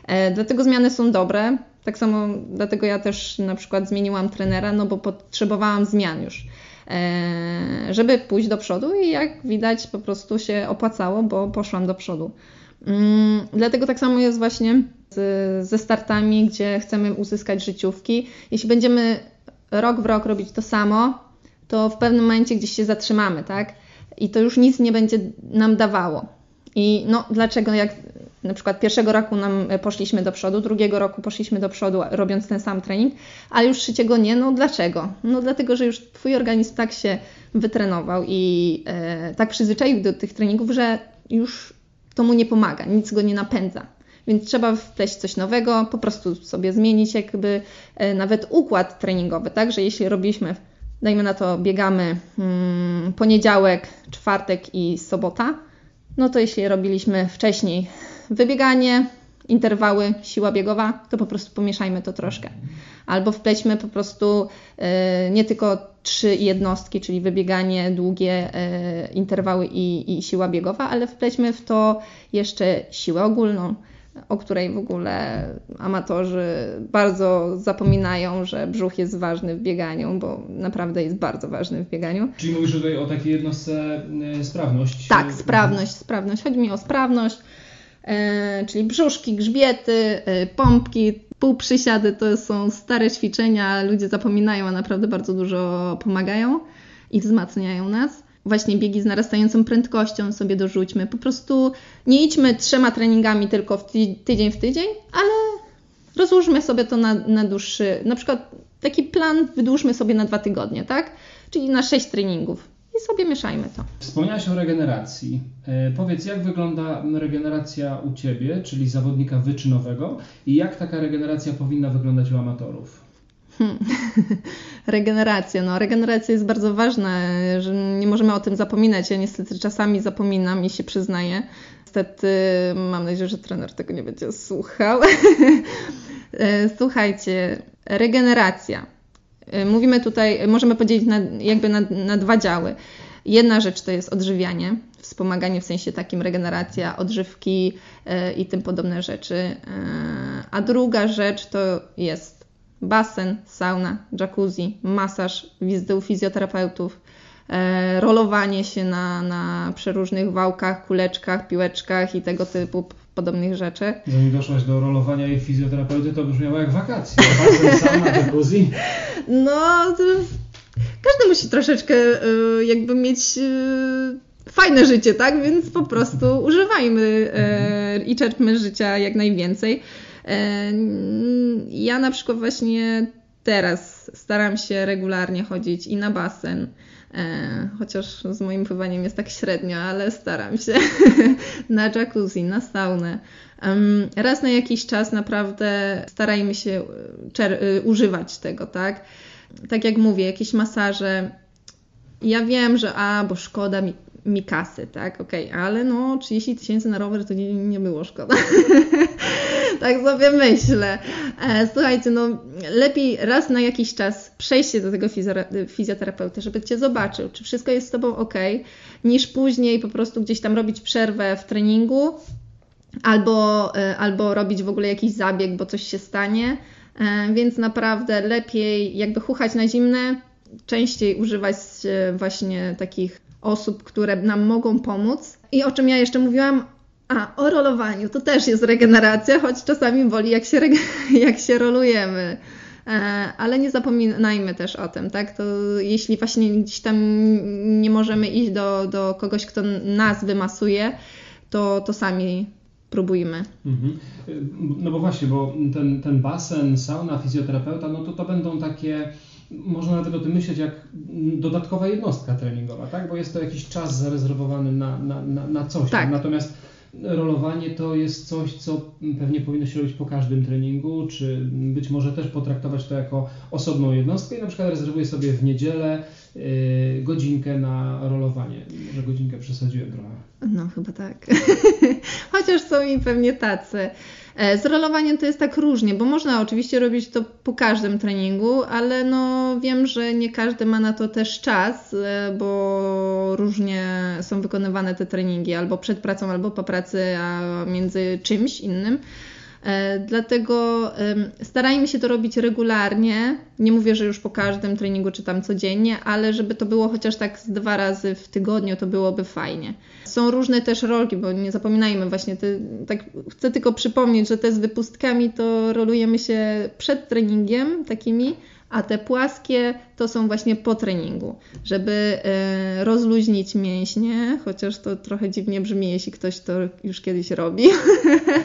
E, dlatego zmiany są dobre. Tak samo dlatego ja też na przykład zmieniłam trenera, no bo potrzebowałam zmian już, żeby pójść do przodu i jak widać po prostu się opłacało, bo poszłam do przodu. Mm, dlatego tak samo jest właśnie z, ze startami, gdzie chcemy uzyskać życiówki. Jeśli będziemy rok w rok robić to samo, to w pewnym momencie gdzieś się zatrzymamy, tak? I to już nic nie będzie nam dawało. I no, dlaczego jak na przykład pierwszego roku nam poszliśmy do przodu, drugiego roku poszliśmy do przodu robiąc ten sam trening, a już trzeciego nie, no dlaczego? No dlatego, że już Twój organizm tak się wytrenował i e, tak przyzwyczaił do tych treningów, że już to mu nie pomaga, nic go nie napędza. Więc trzeba wpleść coś nowego, po prostu sobie zmienić jakby e, nawet układ treningowy, tak? Że jeśli robiliśmy, dajmy na to, biegamy hmm, poniedziałek, czwartek i sobota, no to jeśli robiliśmy wcześniej wybieganie, interwały, siła biegowa, to po prostu pomieszajmy to troszkę. Albo wplećmy po prostu e, nie tylko trzy jednostki, czyli wybieganie, długie e, interwały i, i siła biegowa, ale wplećmy w to jeszcze siłę ogólną, o której w ogóle amatorzy bardzo zapominają, że brzuch jest ważny w bieganiu, bo naprawdę jest bardzo ważny w bieganiu. Czyli mówisz tutaj o takiej jednostce e, sprawność? Tak, sprawność, sprawność. Chodzi mi o sprawność, e, czyli brzuszki, grzbiety, pompki, półprzysiady to są stare ćwiczenia, ludzie zapominają, a naprawdę bardzo dużo pomagają i wzmacniają nas właśnie biegi z narastającą prędkością sobie dorzućmy. Po prostu nie idźmy trzema treningami tylko w tydzień w tydzień, ale rozłóżmy sobie to na, na dłuższy, na przykład taki plan wydłużmy sobie na dwa tygodnie, tak? Czyli na sześć treningów i sobie mieszajmy to. Wspomniałaś o regeneracji. E, powiedz, jak wygląda regeneracja u Ciebie, czyli zawodnika wyczynowego i jak taka regeneracja powinna wyglądać u amatorów? Hmm. Regeneracja. No, regeneracja jest bardzo ważna, że nie możemy o tym zapominać. Ja niestety czasami zapominam i się przyznaję. Niestety mam nadzieję, że trener tego nie będzie słuchał. E, słuchajcie, regeneracja. E, mówimy tutaj, możemy podzielić na, jakby na, na dwa działy. Jedna rzecz to jest odżywianie, wspomaganie w sensie takim regeneracja, odżywki e, i tym podobne rzeczy. A druga rzecz to jest basen, sauna, jacuzzi, masaż, wizyty u fizjoterapeutów, rolowanie się na, na przeróżnych wałkach, kuleczkach, piłeczkach i tego typu podobnych rzeczy. Zanim doszłaś do rolowania i fizjoterapeuty, to brzmiało jak wakacje. Basen, sauna, jacuzzi. No, każdy musi troszeczkę e, jakby mieć e, fajne życie, tak? Więc po prostu używajmy i czerpmy życia jak najwięcej. Ja na przykład właśnie teraz staram się regularnie chodzić i na basen, chociaż z moim pływaniem jest tak średnio, ale staram się na jacuzzi, na saunę. Raz na jakiś czas naprawdę starajmy się y, używać tego, tak? Tak jak mówię, jakieś masaże. Ja wiem, że a, bo szkoda mi, mi kasy, tak? Okej, okay, ale no 30 tysięcy na rower to nie, nie było szkoda. tak sobie myślę. E, słuchajcie, no lepiej raz na jakiś czas przejść do tego fizjoterapeuty, żeby Cię zobaczył, czy wszystko jest z Tobą ok, niż później po prostu gdzieś tam robić przerwę w treningu albo, e, albo robić w ogóle jakiś zabieg, bo coś się stanie. E, więc naprawdę lepiej jakby chuchać na zimne, częściej używać właśnie takich osób, które nam mogą pomóc. I o czym ja jeszcze mówiłam, a, o rolowaniu. To też jest regeneracja, choć czasami boli, jak się, jak się rolujemy. E, ale nie zapominajmy też o tym, tak? To jeśli właśnie gdzieś tam nie możemy iść do, do kogoś, kto nas wymasuje, to, to sami próbujmy. Mhm. No bo właśnie, bo ten, ten basen, sauna, fizjoterapeuta, no to to będą takie można nawet o tym myśleć jak dodatkowa jednostka treningowa, tak? Bo jest to jakiś czas zarezerwowany na, na, na, na coś. Tak. Natomiast rolowanie to jest coś, co pewnie powinno się robić po każdym treningu, czy być może też potraktować to jako osobną jednostkę i na przykład rezerwuję sobie w niedzielę yy, godzinkę na rolowanie. Może godzinkę przesadziłem trochę. No chyba tak. Chociaż są i pewnie tacy. E, z rolowaniem to jest tak różnie, bo można oczywiście robić to po każdym treningu, ale no wiem, że nie każdy ma na to też czas, e, bo różnie są wykonywane te treningi, albo przed pracą, albo po pracy, a między czymś innym. E, dlatego starajmy się to robić regularnie. Nie mówię, że już po każdym treningu czy tam codziennie, ale żeby to było chociaż tak z dwa razy w tygodniu, to byłoby fajnie. Są różne też rolki, bo nie zapominajmy właśnie, te, tak chcę tylko przypomnieć, że te z wypustkami to rolujemy się przed treningiem takimi, a te płaskie to są właśnie po treningu, żeby e, rozluźnić mięśnie, chociaż to trochę dziwnie brzmi, jeśli ktoś to już kiedyś robi.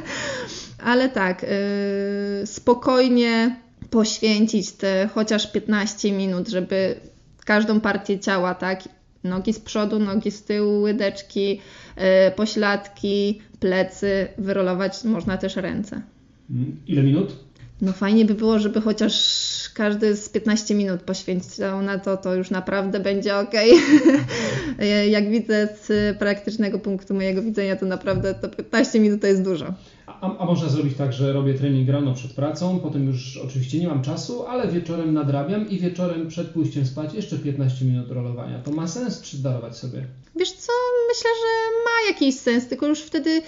Ale tak, yy, spokojnie poświęcić te chociaż 15 minut, żeby każdą partię ciała, tak, Nogi z przodu, nogi z tyłu, łydeczki, pośladki, plecy, wyrolować można też ręce. Ile minut? No fajnie by było, żeby chociaż każdy z 15 minut poświęcał na to, to już naprawdę będzie ok. Jak widzę z praktycznego punktu mojego widzenia, to naprawdę to 15 minut to jest dużo. A, a, można zrobić tak, że robię trening rano przed pracą, potem już oczywiście nie mam czasu, ale wieczorem nadrabiam i wieczorem przed pójściem spać jeszcze 15 minut rolowania. To ma sens, czy darować sobie? Wiesz co, myślę, że ma jakiś sens, tylko już wtedy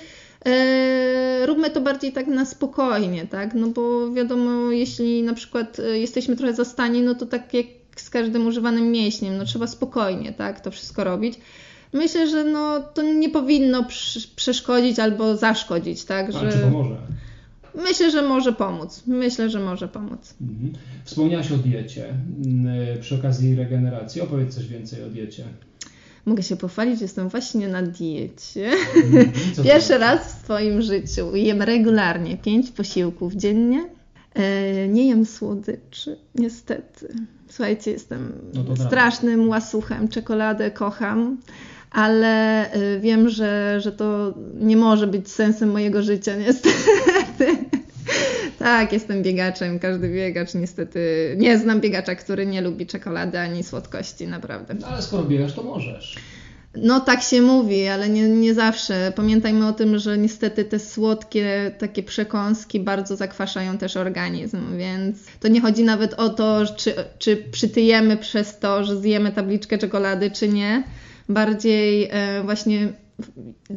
róbmy to bardziej tak na spokojnie, tak? No bo wiadomo, jeśli na przykład e, jesteśmy trochę zastani, no to tak jak z każdym używanym mięśniem, no trzeba spokojnie, tak? To wszystko robić. Myślę, że no, to nie powinno przeszkodzić albo zaszkodzić, tak? Że... Czy pomoże? Myślę, że może pomóc. Myślę, że może pomóc. Mhm. Wspomniałaś o diecie. Mm, przy okazji regeneracji opowiedz coś więcej o diecie. Mogę się pochwalić, że jestem właśnie na diecie. Mhm. Pierwszy raz w swoim życiu jem regularnie pięć posiłków dziennie. E, nie jem słodyczy, niestety. Słuchajcie, jestem no strasznym łasuchem, czekoladę kocham, ale e, wiem, że, że to nie może być sensem mojego życia, niestety. Tak, jestem biegaczem. Każdy biegacz niestety. Nie znam biegacza, który nie lubi czekolady ani słodkości, naprawdę. No, ale skoro biegasz, to możesz. No tak się mówi, ale nie, nie zawsze. Pamiętajmy o tym, że niestety te słodkie takie przekąski bardzo zakwaszają też organizm, więc to nie chodzi nawet o to, czy, czy przytyjemy przez to, że zjemy tabliczkę czekolady, czy nie. Bardziej e, właśnie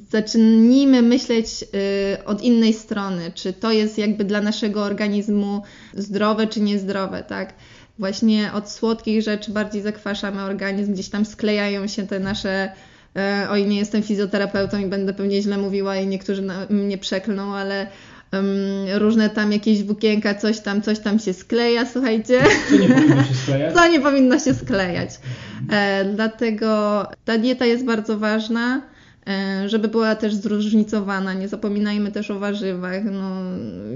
zacznijmy myśleć y, od innej strony, czy to jest jakby dla naszego organizmu zdrowe czy niezdrowe, tak? Właśnie od słodkich rzeczy bardziej zakwaszamy organizm, gdzieś tam sklejają się te nasze y, oj, nie jestem fizjoterapeutą i będę pewnie źle mówiła i niektórzy mnie przeklną, ale różne tam jakieś włókienka, coś tam, coś tam się skleja, słuchajcie. Co nie powinno się sklejać? Co nie powinno się sklejać. E, dlatego ta dieta jest bardzo ważna. E, żeby była też zróżnicowana. Nie zapominajmy też o warzywach. No,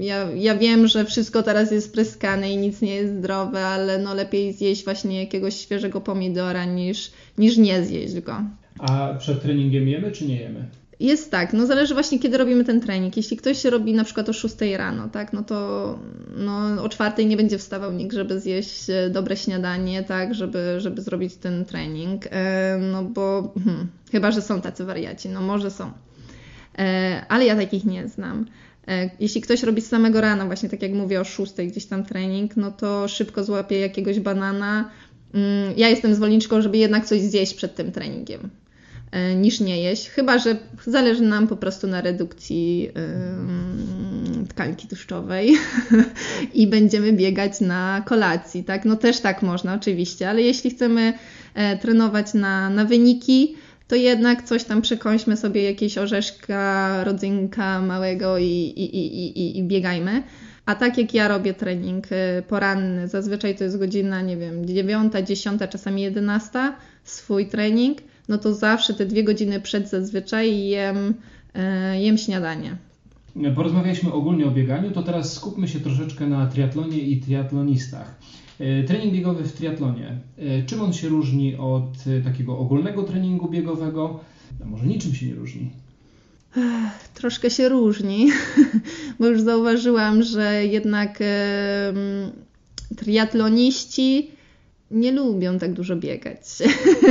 ja, ja wiem, że wszystko teraz jest pryskane i nic nie jest zdrowe, ale no lepiej zjeść właśnie jakiegoś świeżego pomidora niż, niż nie zjeść go. A przed treningiem jemy czy nie jemy? Jest tak, no zależy właśnie kiedy robimy ten trening. Jeśli ktoś się robi na przykład o 6 rano, tak, no to no, o 4 nie będzie wstawał nikt, żeby zjeść e, dobre śniadanie, tak, żeby, żeby zrobić ten trening, e, no bo hmm, chyba, że są tacy wariaci, no może są. E, ale ja takich nie znam. Jeśli ktoś robi z samego rana, właśnie tak jak mówię o 6 gdzieś tam trening, no to szybko złapie jakiegoś banana. Mm, ja jestem zwolenniczką, żeby jednak coś zjeść przed tym treningiem. E, niż nie jeść, chyba że zależy nam po prostu na redukcji tkanki tłuszczowej i będziemy biegać na kolacji, tak? No też tak można oczywiście, ale jeśli chcemy e, trenować na, na wyniki, to jednak coś tam przekąśmy sobie, jakieś orzeszka, rodzynka małego i, i, i, i, i biegajmy. A tak jak ja robię trening e, poranny, zazwyczaj to jest godzina, nie wiem, 9, 10, czasami 11, swój trening, no to zawsze te dwie godziny przed zazwyczaj jem, e, jem śniadanie. Porozmawialiśmy ogólnie o bieganiu, to teraz skupmy się troszeczkę na triatlonie i triatlonistach. E, trening biegowy w triatlonie. E, czym on się różni od takiego ogólnego treningu biegowego? A może niczym się nie różni? Troszkę się różni, bo już zauważyłam, że jednak triatloniści nie lubią tak dużo biegać.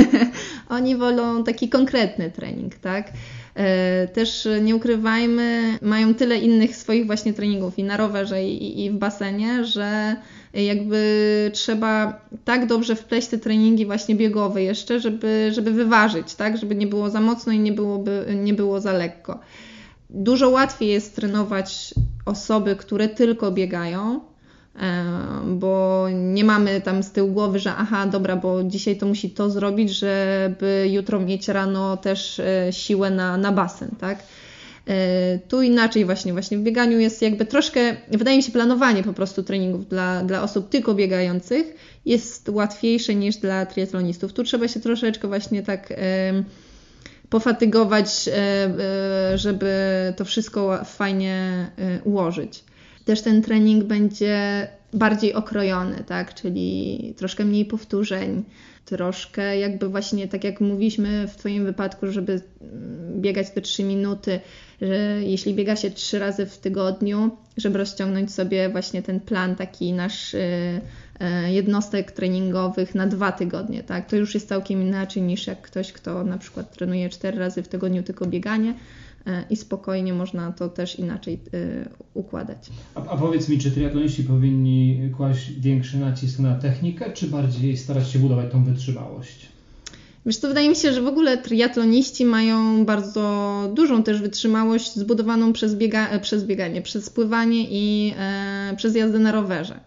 Oni wolą taki konkretny trening, tak? E, też nie ukrywajmy, mają tyle innych swoich właśnie treningów i na rowerze, i, i w basenie, że jakby trzeba tak dobrze wpleść te treningi właśnie biegowe jeszcze, żeby, żeby wyważyć, tak? Żeby nie było za mocno i nie, byłoby, nie było za lekko. Dużo łatwiej jest trenować osoby, które tylko biegają, bo nie mamy tam z tyłu głowy, że aha, dobra, bo dzisiaj to musi to zrobić, żeby jutro mieć rano też e, siłę na, na basen, tak? E, tu inaczej właśnie, właśnie w bieganiu jest jakby troszkę, wydaje mi się, planowanie po prostu treningów dla, dla osób tylko biegających jest łatwiejsze niż dla triatlonistów. Tu trzeba się troszeczkę właśnie tak pofatygować, e, żeby to wszystko fajnie ułożyć. Też ten trening będzie bardziej okrojony, tak? Czyli troszkę mniej powtórzeń, troszkę jakby właśnie tak jak mówiliśmy w Twoim wypadku, żeby biegać te 3 minuty, że jeśli biega się 3 razy w tygodniu, żeby rozciągnąć sobie właśnie ten plan taki nasz y, y, jednostek treningowych na dwa tygodnie, tak? To już jest całkiem inaczej niż jak ktoś, kto na przykład trenuje 4 razy w tygodniu tylko bieganie i spokojnie można to też inaczej e, układać. A, a powiedz mi, czy triatloniści powinni kłaść większy nacisk na technikę, czy bardziej starać się budować tą wytrzymałość? Wiesz to wydaje mi się, że w ogóle triatloniści mają bardzo dużą też wytrzymałość zbudowaną przez, biega, e, przez bieganie, przez pływanie i e, przez jazdę na rowerze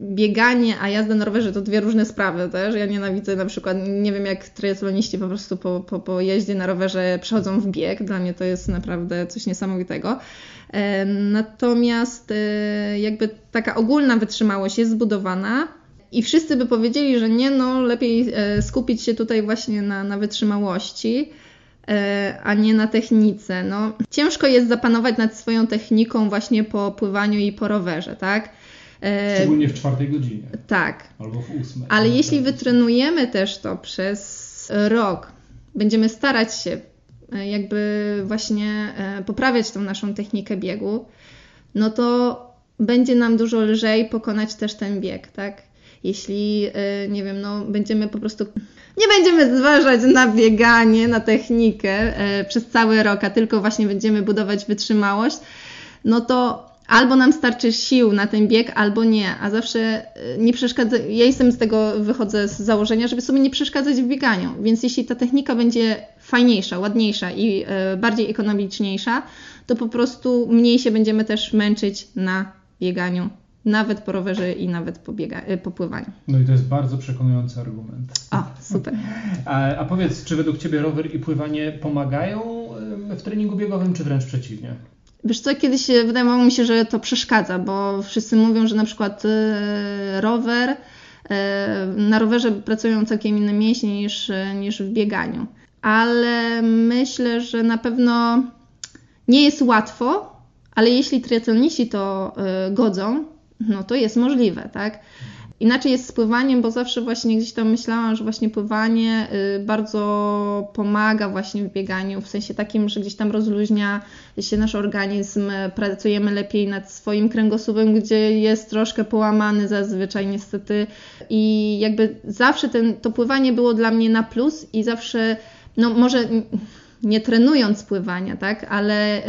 bieganie, a jazda na rowerze to dwie różne sprawy też. Ja nienawidzę na przykład, nie wiem jak triatloniści po prostu po, po, po jeździe na rowerze przechodzą w bieg. Dla mnie to jest naprawdę coś niesamowitego. E, natomiast e, jakby taka ogólna wytrzymałość jest zbudowana i wszyscy by powiedzieli, że nie, no lepiej e, skupić się tutaj właśnie na, na wytrzymałości a nie na technice. No, ciężko jest zapanować nad swoją techniką właśnie po pływaniu i po rowerze, tak? E, Szczególnie w czwartej godzinie. Tak. Albo w ósmej. Ale jeśli wytrenujemy też to przez rok, będziemy starać się e, jakby właśnie e, poprawiać tą naszą technikę biegu, no to będzie nam dużo lżej pokonać też ten bieg, tak? Jeśli, nie wiem, no będziemy po prostu nie będziemy zważać na bieganie, na technikę przez cały rok, a tylko właśnie będziemy budować wytrzymałość, no to albo nam starczy sił na ten bieg, albo nie, a zawsze y, nie przeszkadza. Ja jestem z tego, wychodzę z założenia, żeby sobie nie przeszkadzać w bieganiu. Więc jeśli ta technika będzie fajniejsza, ładniejsza i y, bardziej ekonomiczniejsza, to po prostu mniej się będziemy też męczyć na bieganiu. Nawet po rowerze i nawet po, biega, y, po pływaniu. No i to jest bardzo przekonujący argument. O, super. A, a powiedz, czy według Ciebie rower i pływanie pomagają w treningu biegowym, czy wręcz przeciwnie? Wiesz co, kiedyś wydawało mi się, że to przeszkadza, bo wszyscy mówią, że na przykład y, rower, y, na rowerze pracują całkiem inne mięśnie niż, niż w bieganiu. Ale myślę, że na pewno nie jest łatwo, ale jeśli triatloniści to y, godzą, no to jest możliwe, tak? Inaczej jest z pływaniem, bo zawsze właśnie gdzieś tam myślałam, że właśnie pływanie y, bardzo pomaga właśnie w bieganiu, w sensie takim, że gdzieś tam rozluźnia się nasz organizm, pracujemy lepiej nad swoim kręgosłupem, gdzie jest troszkę połamany zazwyczaj niestety. I jakby zawsze ten, to pływanie było dla mnie na plus i zawsze, no może nie trenując pływania, tak, ale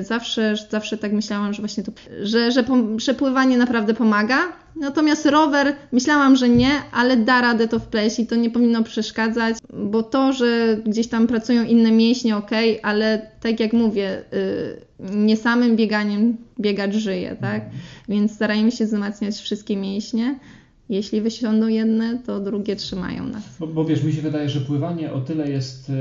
y, zawsze, zawsze tak myślałam, że właśnie to, że, że, że pływanie naprawdę pomaga. Natomiast rower myślałam, że nie, ale da radę to wpleść i to nie powinno przeszkadzać, bo to, że gdzieś tam pracują inne mięśnie, ok, ale tak jak mówię, y, nie samym bieganiem biegacz żyje, tak? Więc starajmy się wzmacniać wszystkie mięśnie. Jeśli wysiądą jedne, to drugie trzymają nas. Bo, bo wiesz, mi się wydaje, że pływanie o tyle jest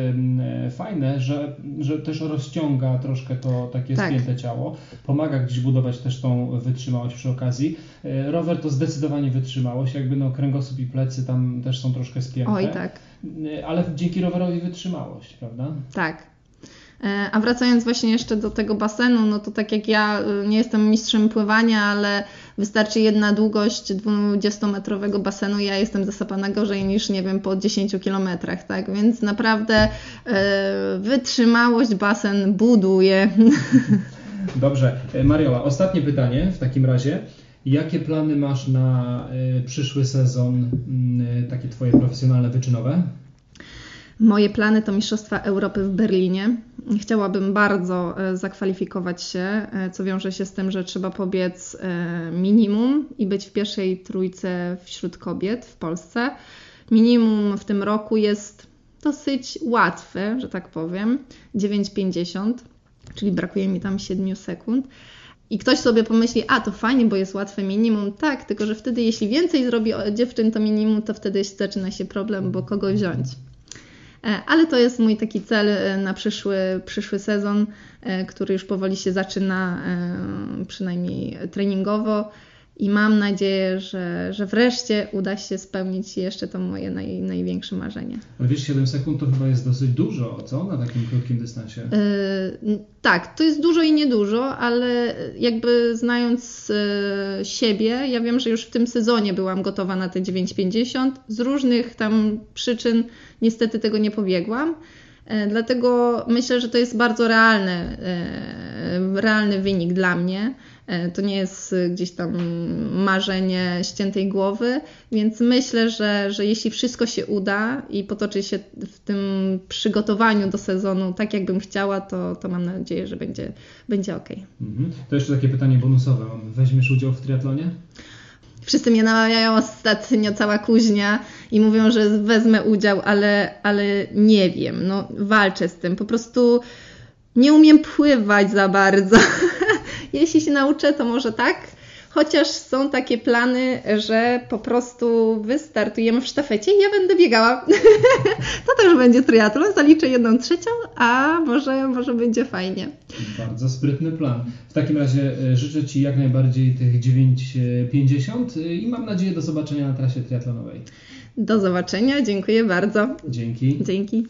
fajne, że, że też rozciąga troszkę to takie tak. spięte ciało, pomaga gdzieś budować też tą wytrzymałość przy okazji. Y, rower to zdecydowanie wytrzymałość, jakby no kręgosłup i plecy tam też są troszkę spięte. Oj, tak. Y, ale dzięki rowerowi wytrzymałość, prawda? Tak, E, a wracając właśnie jeszcze do tego basenu, no to tak jak ja y, nie jestem mistrzem pływania, ale wystarczy jedna długość 20-metrowego basenu, ja jestem zasapana gorzej niż, nie wiem, po 10 kilometrach, tak? Więc naprawdę e, wytrzymałość basen buduje. Dobrze. E, Mariola, ostatnie pytanie w takim razie. Jakie plany masz na przyszły sezon, takie Twoje profesjonalne, wyczynowe? Moje plany to Mistrzostwa Europy w Berlinie. Chciałabym bardzo e, zakwalifikować się, e, co wiąże się z tym, że trzeba pobiec e, minimum i być w pierwszej trójce wśród kobiet w Polsce. Minimum w tym roku jest dosyć łatwe, że tak powiem, 9,50, czyli brakuje mi tam 7 sekund. I ktoś sobie pomyśli, a to fajnie, bo jest łatwe minimum. Tak, tylko że wtedy, jeśli więcej zrobi dziewczyn to minimum, to wtedy zaczyna się problem, bo kogo wziąć. E, ale to jest mój taki cel e, na przyszły, przyszły sezon, e, który już powoli się zaczyna, przynajmniej treningowo. I mam nadzieję, że, że wreszcie uda się spełnić jeszcze to moje naj, największe marzenie. Ale wiesz, 7 sekund to chyba jest dosyć dużo, co? Na takim krótkim dystansie. Yy, tak, to jest dużo i niedużo, ale jakby znając yy, siebie, ja wiem, że już w tym sezonie byłam gotowa na te 9,50. Z różnych tam przyczyn niestety tego nie pobiegłam. Yy, dlatego myślę, że to jest bardzo realny, yy, realny wynik dla mnie. E, to nie jest gdzieś tam marzenie ściętej głowy, więc myślę, że, że jeśli wszystko się uda i potoczy się w tym przygotowaniu do sezonu tak, jakbym chciała, to, to mam nadzieję, że będzie, będzie ok. Mhm. To jeszcze takie pytanie bonusowe. Weźmiesz udział w triatlonie? Wszyscy mnie namawiają ostatnio cała kuźnia i mówią, że wezmę udział, ale, ale nie wiem. No, walczę z tym. Po prostu nie umiem pływać za bardzo. Jeśli się nauczę, to może tak. Chociaż są takie plany, że po prostu wystartujemy w sztafecie i ja będę biegała. to też będzie triatlon, zaliczę jedną trzecią, a może, może będzie fajnie. Bardzo sprytny plan. W takim razie e, życzę Ci jak najbardziej tych 9,50 e, i mam nadzieję do zobaczenia na trasie triatlonowej. Do zobaczenia, dziękuję bardzo. Dzięki. Dzięki.